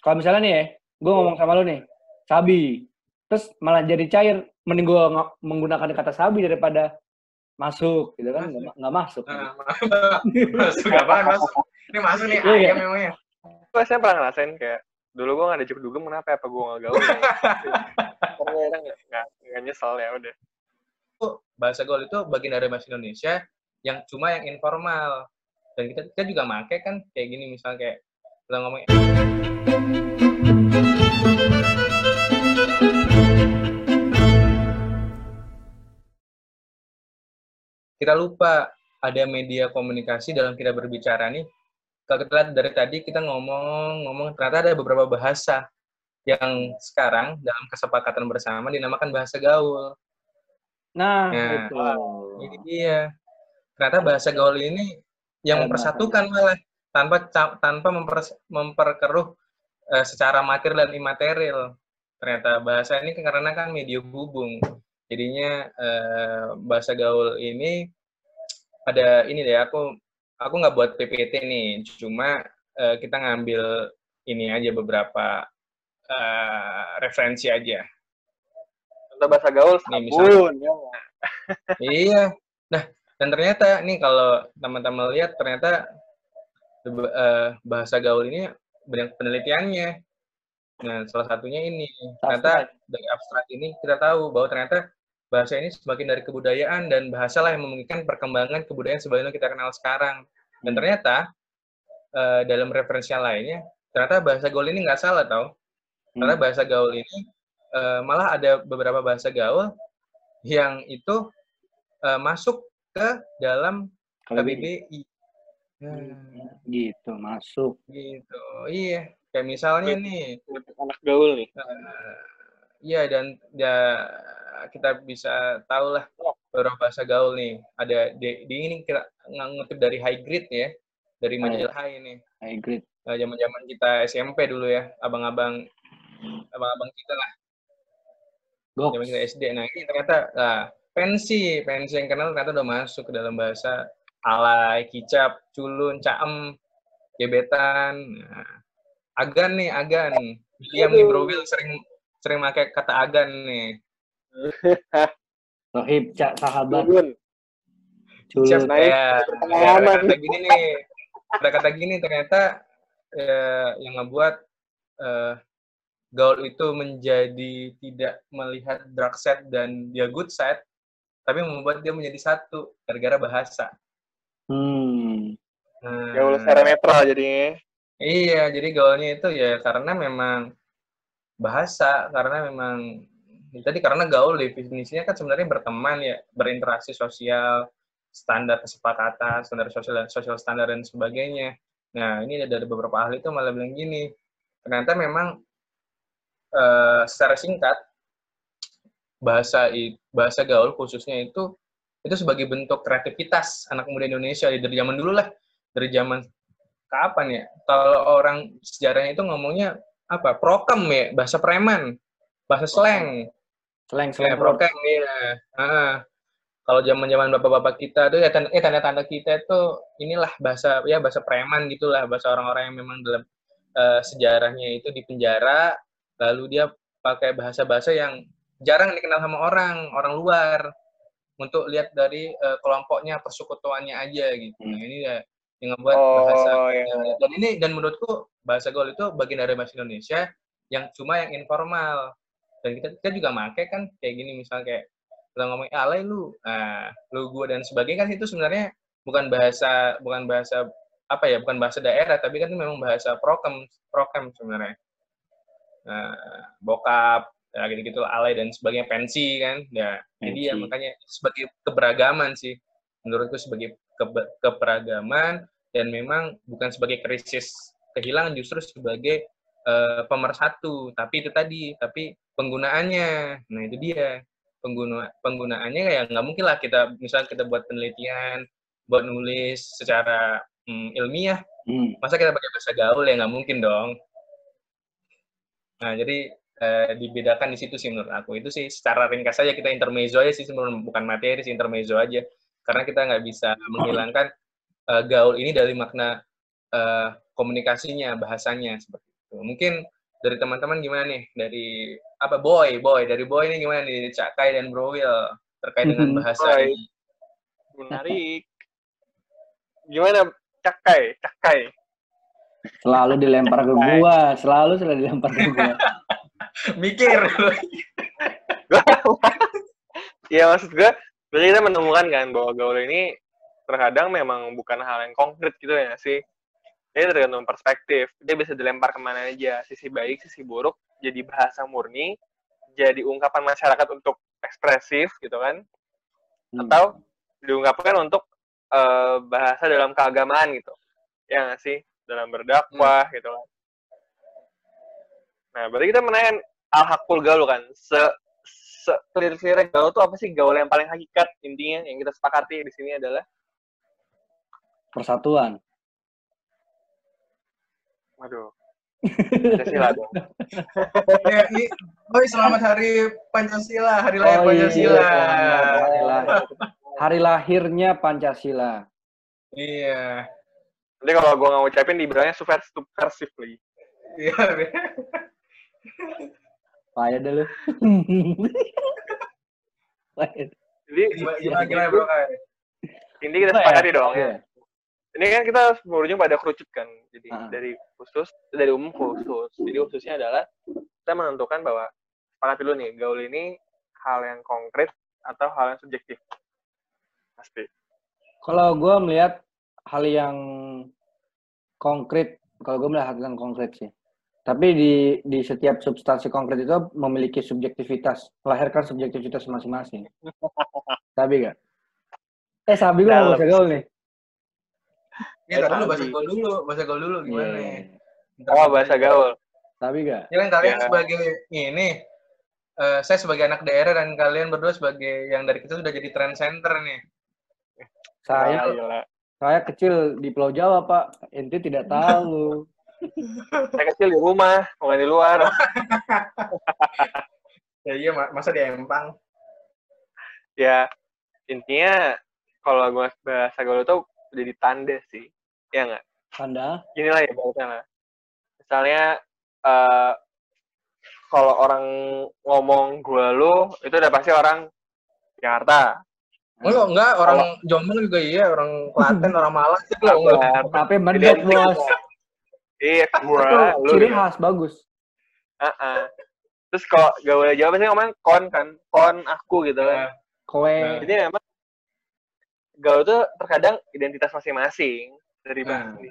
kalau misalnya nih ya, gue ngomong sama lu nih, sabi, terus malah jadi cair, mending gue menggunakan kata sabi daripada masuk, gitu kan? Nggak, nggak masuk. Nah, masuk apaan masuk? Ini masuk nih Iya, iya. ayam memangnya. Gue saya pernah ngerasain kayak dulu gue gak ada cukup dugem kenapa apa gue gak gaul ya. Ternyata nggak nggak nggak nyesel ya udah. Bahasa gaul itu bagian dari bahasa Indonesia yang cuma yang informal. Dan kita, kita juga make kan kayak gini misalnya kayak kita ngomong kita lupa ada media komunikasi dalam kita berbicara nih. Kalau kita lihat dari tadi kita ngomong ngomong ternyata ada beberapa bahasa yang sekarang dalam kesepakatan bersama dinamakan bahasa gaul. Nah, Nah, itu. Ini dia. Ternyata bahasa gaul ini yang mempersatukan malah tanpa tanpa memper- memperkeruh eh, secara material dan imaterial. Ternyata bahasa ini karena kan media hubung. Jadinya eh, bahasa gaul ini ada ini deh aku aku nggak buat PPT nih, cuma eh, kita ngambil ini aja beberapa eh, referensi aja. Contoh bahasa gaul Nih, misalnya- ya iya. Nah, dan ternyata nih kalau teman-teman lihat ternyata eh, bahasa gaul ini banyak penelitiannya. Nah, salah satunya ini. Ternyata dari abstrak ini kita tahu bahwa ternyata bahasa ini sebagian dari kebudayaan dan bahasa lah yang memungkinkan perkembangan kebudayaan sebagaimana kita kenal sekarang. Dan ternyata eh, dalam referensi lainnya, ternyata bahasa gaul ini nggak salah tau. Karena Hmm. bahasa gaul ini eh, malah ada beberapa bahasa gaul yang itu masuk ke dalam KBBI. Nah, Gitu, masuk. gitu. Iya, kayak misalnya nih, Untuk anak gaul nih. eh, iya dan ya kita bisa tahu lah beberapa bahasa gaul nih. Ada di, di ini kita ngutip dari High Grade ya, dari majalah High ini. I agree. Nah, zaman-zaman kita SMP dulu ya, abang-abang abang-abang kita lah, zaman kita SD. Nah, ini ternyata nah, pensi, pensi yang kenal ternyata udah masuk ke dalam bahasa alay, kicap, culun, caem, gebetan. Nah, agan nih, agan. William nih Bro Will sering sering pakai kata agan nih. Rohib, cak, sahabat, culun. Nah, ini kayak pengalaman. kata gini nih. Kata-kata gini ternyata eh, yang ngebuat eh, gaul itu menjadi tidak melihat dark side dan dia good side, tapi membuat dia menjadi satu gara-gara bahasa. Hmm. Nah, Gaul secara netral jadinya. Iya, jadi gaulnya itu ya karena memang bahasa, karena memang ya tadi karena gaul definisinya kan sebenarnya berteman ya, berinteraksi sosial, standar kesepakatan, standar sosial dan sosial standar dan sebagainya. Nah, ini dari beberapa ahli itu malah bilang gini, ternyata memang eh, secara singkat bahasa bahasa gaul khususnya itu itu sebagai bentuk kreativitas anak muda Indonesia dari zaman dulu lah, dari zaman kapan ya? Kalau orang sejarahnya itu ngomongnya apa? Prokem ya, bahasa preman, bahasa slang. Slang, Kayak slang. prokem ya. Ah. Kalau zaman-zaman bapak-bapak kita tuh ya tanda, eh, tanda-tanda kita itu inilah bahasa ya bahasa preman gitulah, bahasa orang-orang yang memang dalam eh, sejarahnya itu di penjara, lalu dia pakai bahasa-bahasa yang jarang dikenal sama orang, orang luar untuk lihat dari eh, kelompoknya, persekutuannya aja gitu. Nah, ini ya yang bahasa Oh, iya. Ya, dan ini dan menurutku bahasa gaul itu bagian dari bahasa Indonesia yang cuma yang informal. Dan kita, kita juga make kan kayak gini misal kayak kita ngomong "Eh, alay lu nah lu gua dan sebagainya. Kan itu sebenarnya bukan bahasa bukan bahasa apa ya bukan bahasa daerah tapi kan itu memang bahasa prokem prokem sebenarnya. Nah, bokap ya gitu gitu alay dan sebagainya pensi kan. Ya jadi ya Pensi. makanya sebagai keberagaman sih. Menurutku sebagai kebe- keberagaman dan memang bukan sebagai krisis kehilangan justru sebagai eh, pemersatu. Tapi itu tadi tapi penggunaannya. Nah itu dia. Pengguna penggunaannya ya nggak mungkin lah kita misalnya kita buat penelitian buat nulis secara mm, ilmiah Hmm. masa kita pakai bahasa gaul ya nggak mungkin dong. Nah jadi eh, dibedakan di situ sih menurut aku itu sih secara ringkas saja kita intermezzo aja sih sebenarnya bukan materi sih intermezzo aja karena kita nggak bisa menghilangkan eh, gaul ini dari makna eh, komunikasinya bahasanya seperti itu. Mungkin dari teman-teman gimana nih? Dari apa boy, boy, dari boy ini gimana nih Cak Kai dan Bro Will terkait dengan bahasa Boy. ini? Menarik. Gimana cakai, cakai. Selalu dilempar ke gua, selalu selalu dilempar ke gua. Mikir. Iya maksud gue, berarti kita menemukan kan bahwa gaul ini terkadang memang bukan hal yang konkret gitu ya sih. Ini tergantung perspektif. Dia bisa dilempar ke mana aja. Sisi baik, sisi buruk, jadi bahasa murni, jadi ungkapan masyarakat untuk ekspresif gitu kan. Hmm. Atau diungkapkan untuk eh, bahasa dalam keagamaan gitu. Ya nggak sih? Dalam berdakwah gitu kan. Nah, berarti kita menanyakan al-hakul gaul kan. Se se clear gaul itu apa sih gaul yang paling hakikat intinya yang kita sepakati di sini adalah Persatuan. waduh Pancasila dong. ya, Boy, selamat hari Pancasila, hari lahir Oh, iya, Pancasila. selamat hari lahir. Hari lahirnya Pancasila. Iya. Nanti kalau gua nggak ngucapin dibilangnya lagi. Iya. Payah deh lu. Jadi Gimana, gimana, bro? Kai? ini kita sepakati dong ya. Iya. Ini kan kita berujung pada kerucut kan. Jadi Ah. dari khusus dari umum khusus. Jadi khususnya adalah kita menentukan bahwa sepakati dulu nih gaul ini hal yang konkret atau hal yang subjektif. Pasti. Kalau gue melihat hal yang konkret, kalau gue melihat hal yang konkret sih. Tapi di di setiap substansi konkret itu memiliki subjektivitas, melahirkan subjektivitas masing-masing. Sabi gak? Eh, Sabi gue nggak bisa gaul nih. Iya, tar dulu bahasa gaul dulu, bahasa gaul dulu gimana Iya. nih? Oh, bahasa gaul. Sabi gak? Ya kan kalian Ya. sebagai ini, eh, saya sebagai anak daerah dan kalian berdua sebagai yang dari kecil sudah jadi trend center nih. Saya saya kecil di Pulau Jawa, Pak. Ente tidak tahu. Saya kecil di rumah, bukan di luar. Ya iya, ma- masa di Empang? ya intinya kalau gue bahasa gaul itu jadi tanda sih ya nggak Anda? gini lah ya bahasanya lah misalnya eh kalau orang ngomong gue lu itu udah pasti orang Jakarta Enggak, enggak, orang Jombang juga iya, orang Klaten, orang Malang enggak. Tapi mendok, bos. Iya Itu lu ciri khas, bagus. Heeh. terus kalau gaul Jawa pasti ngomong kon kan kon aku gitu kan Kowe. Nah. jadi memang gaul itu terkadang identitas masing-masing dari Hmm. bahasa ini.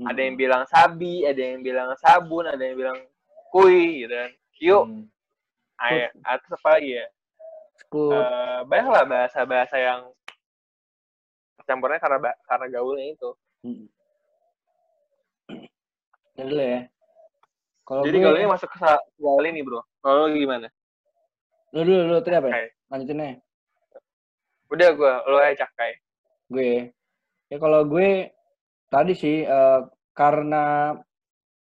ada yang bilang sabi, ada yang bilang sabun, ada yang bilang kui gitu kan. Yuk, Hmm. ayo, atau apa lagi ya? Skut. Eh, banyak lah bahasa-bahasa yang campurnya karena karena gaulnya itu. Hmm. Jadi dulu ya. Kalau Jadi gue, gaulnya masuk ke gaul ini bro. Kalau gimana? lu dulu, lu tadi apa ya? Lanjutin aja. Udah gue, lu aja cakai. Gue. Ya kalau gue tadi sih eh, karena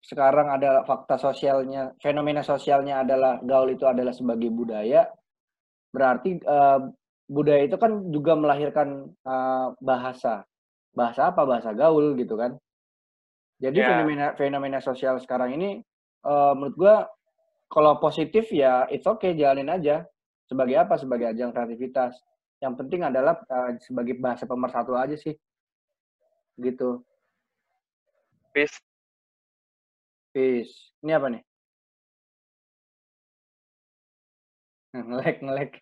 sekarang ada fakta sosialnya, fenomena sosialnya adalah gaul itu adalah sebagai budaya. Berarti eh, budaya itu kan juga melahirkan eh, bahasa. Bahasa apa? Bahasa gaul gitu kan. Jadi Ya. fenomena fenomena sosial sekarang ini eh, menurut gua kalau positif ya it's okay jalanin aja. Sebagai apa? Sebagai ajang kreativitas. Yang penting adalah eh, sebagai bahasa pemersatu aja sih. Gitu. Peace. Peace. Ini apa nih? Ngelek, ngelek.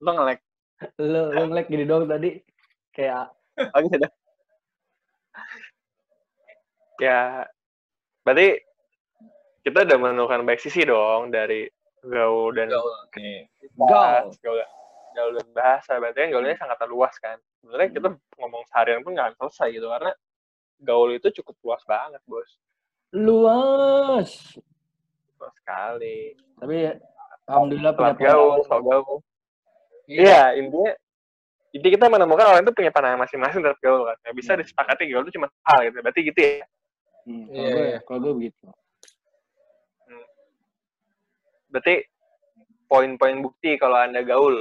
Lu nge-lag. Lu, lu ngelek gini dong tadi. Kayak Oh gitu dah. Ya, berarti kita udah menemukan baik sisi dong dari gaul dan Gaul. Nih. gaul, gaul dan bahasa berarti kan gaulnya sangat luas kan. Sebenarnya kita ngomong seharian pun nggak selesai gitu karena gaul itu cukup luas banget bos. Luas. luas sekali. Tapi alhamdulillah punya gaul soal gaul. Iya. Intinya inti kita menemukan orang itu punya pandangan masing-masing terhadap gaul kan. Nggak bisa disepakati gaul itu cuma hal gitu berarti gitu ya Hmm, kalau Iya, gue, iya. kalau gue begitu. berarti poin-poin bukti kalau anda gaul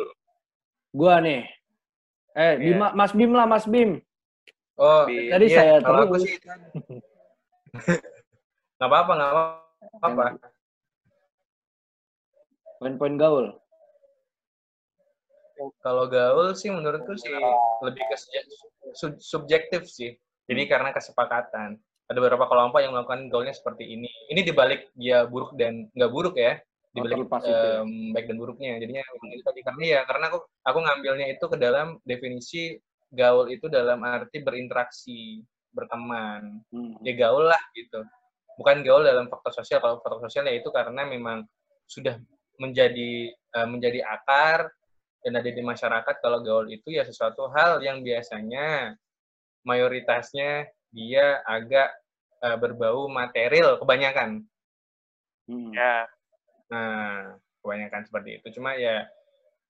Gua nih. Eh, Iya. Bima, Mas Bim lah, Mas Bim. Oh, Di- Tadi iya, saya kalau aku terus. sih nggak apa-apa, nggak apa-apa. Poin-poin gaul. Kalau gaul sih menurutku sih lebih ke subje- sub- subjektif sih. Jadi karena kesepakatan. Ada beberapa kelompok yang melakukan gaulnya seperti ini. Ini dibalik dia buruk dan nggak buruk ya. Dibalik terlepas itu ya. em, baik dan buruknya. Jadinya itu tadi karena ya karena aku aku ngambilnya itu ke dalam definisi gaul itu dalam arti berinteraksi, berteman. Hmm. ya gaul lah gitu. Bukan gaul dalam faktor sosial. Kalau faktor sosial ya itu karena memang sudah menjadi eh, menjadi akar dan ada di masyarakat kalau gaul itu ya sesuatu hal yang biasanya mayoritasnya dia agak eh, berbau material kebanyakan. Hmm. Ya, Nah, kebanyakan seperti itu. Cuma ya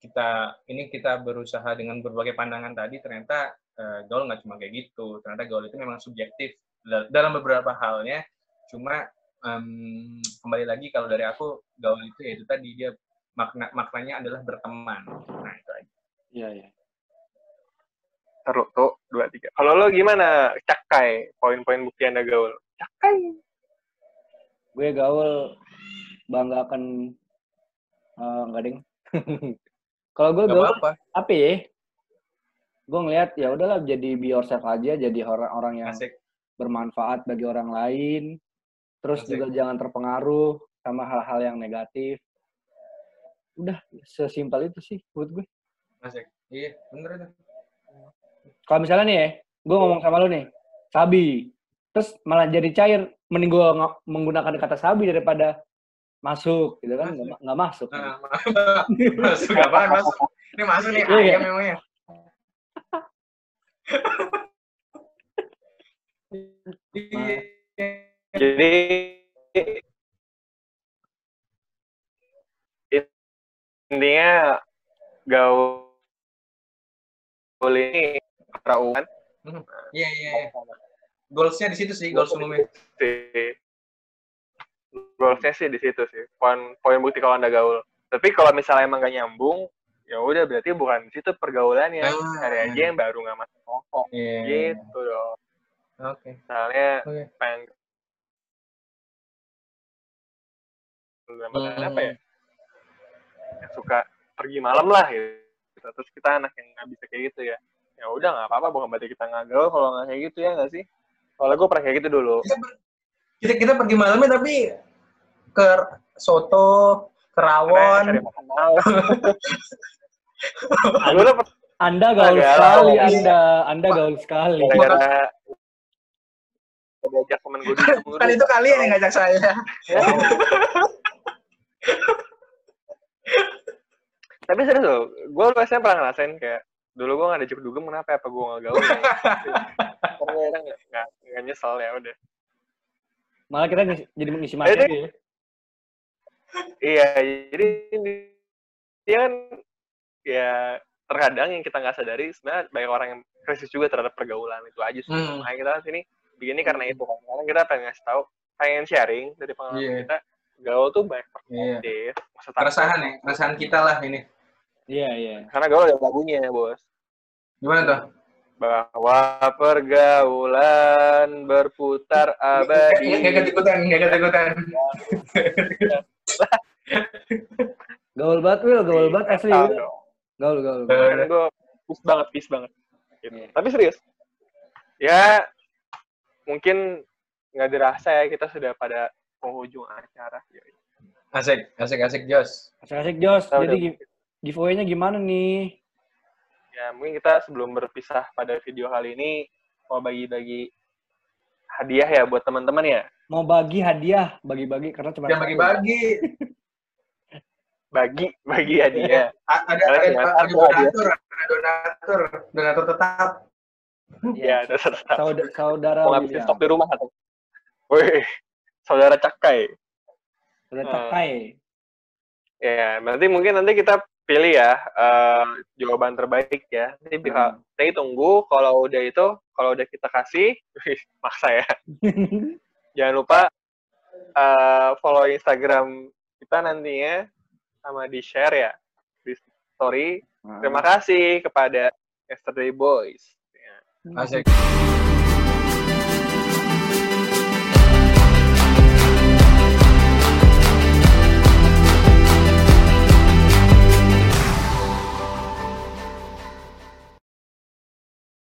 kita ini kita berusaha dengan berbagai pandangan tadi ternyata eh, gaul nggak cuma kayak gitu. Ternyata gaul itu memang subjektif Dal- dalam beberapa halnya. Cuma em, kembali lagi kalau dari aku gaul itu ya itu tadi dia makna maknanya adalah berteman. Nah itu aja. Iya, iya. Seru tuh dua tiga. Kalau lo gimana, cakai poin-poin bukti anda gaul? Cakai. Gue gaul bangga akan eh, enggak ding. Kalau gue gaul apa-apa. apa ya? Gue ngeliat ya udahlah jadi be yourself aja, jadi orang-orang yang Asik. bermanfaat bagi orang lain. Terus Asik. juga jangan terpengaruh sama hal-hal yang negatif. Udah sesimpel itu sih buat gue. Asik. Iya, bener itu. Kalau misalnya nih ya, gue ngomong sama lu nih, sabi, terus malah jadi cair, mending gue menggunakan kata sabi daripada masuk, gitu kan? Nggak, nggak masuk. Nah, masuk apaan masuk? Ini masuk nih Iya. ayam memangnya. Iya. Jadi intinya gaul ini perauan Iya, iya. iya. Goalsnya di situ sih, goals umumnya. sih. Goalsnya sih di situ sih. Poin poin bukti kalau anda gaul. Tapi kalau misalnya emang gak nyambung, ya udah berarti bukan di situ pergaulannya. Ah. Cari aja yang baru nggak masuk kelompok. Iya. Gitu dong. Oke. Misalnya Oke. pengen Hmm. apa ya? Yang suka pergi malam lah gitu. Terus kita anak yang nggak bisa kayak gitu ya. Ya udah nggak apa-apa, bukan berarti kita nggak gaul kalau nggak kayak gitu ya nggak sih? Soalnya gue pernah kayak gitu dulu. Kita, per- kita kita pergi malamnya tapi ke soto, ke rawon. Cari makan malam. Lu dapet Anda gaul sekali. Anda. Anda gaul sekali. diajak temen gue dulu. Kan itu kalian yang ngajak saya. Tapi serius loh, gue biasanya pernah ngerasain kayak dulu gue gak diajak dugem kenapa ya, apa gue gak gaul ya? Karena gak, gak, gak nyesel ya udah. Malah kita jadi mengisi materi deh. ya. Iya, jadi dia kan ya terkadang yang kita nggak sadari sebenarnya banyak orang yang krisis juga terhadap pergaulan itu aja sih. Hmm. Makanya kita sini begini karena itu kan. Karena kita pengen ngasih tahu, pengen sharing dari pengalaman Iya. kita. Gaul tuh banyak Iya. perspektif. Aku- Keresahan ya, keresahan kita lah ini. Iya, iya. Karena gaul ada lagunya bos. Gimana tuh? Bahwa pergaulan berputar abadi. Nggak ketikutan, nggak ketikutan. Gaul banget, Will. Gaul banget asli. Will. dong. Gaul, gaul. Kan gue peace banget, peace banget. Gitu. Iya. Tapi serius. Ya, mungkin nggak dirasa ya kita sudah pada penghujung acara. Asik, asik, asik, Jos. Asik-asik, Jos. Tahu Jadi giveaway-nya gimana nih? Ya, mungkin kita sebelum berpisah pada video kali ini mau bagi-bagi hadiah ya buat teman-teman ya. Mau bagi hadiah, bagi-bagi karena cuma Jangan bagi-bagi. Bagi, bagi hadiah. Ada, ada, cuma ada hadiah. donatur, ada donatur, donatur tetap. ya, ada tetap. saudara, saudara Mau ngabisin stok di rumah atau? Wih, saudara Cakai. Saudara. Cakai. Ya, berarti mungkin nanti kita pilih ya eh, jawaban terbaik ya. Nanti bisa Hmm. nanti tunggu kalau udah itu, kalau udah kita kasih, maksa ya. Jangan lupa eh, follow Instagram kita nantinya sama di share ya di story. Terima kasih kepada Yesterday Boys. Ya. Asik.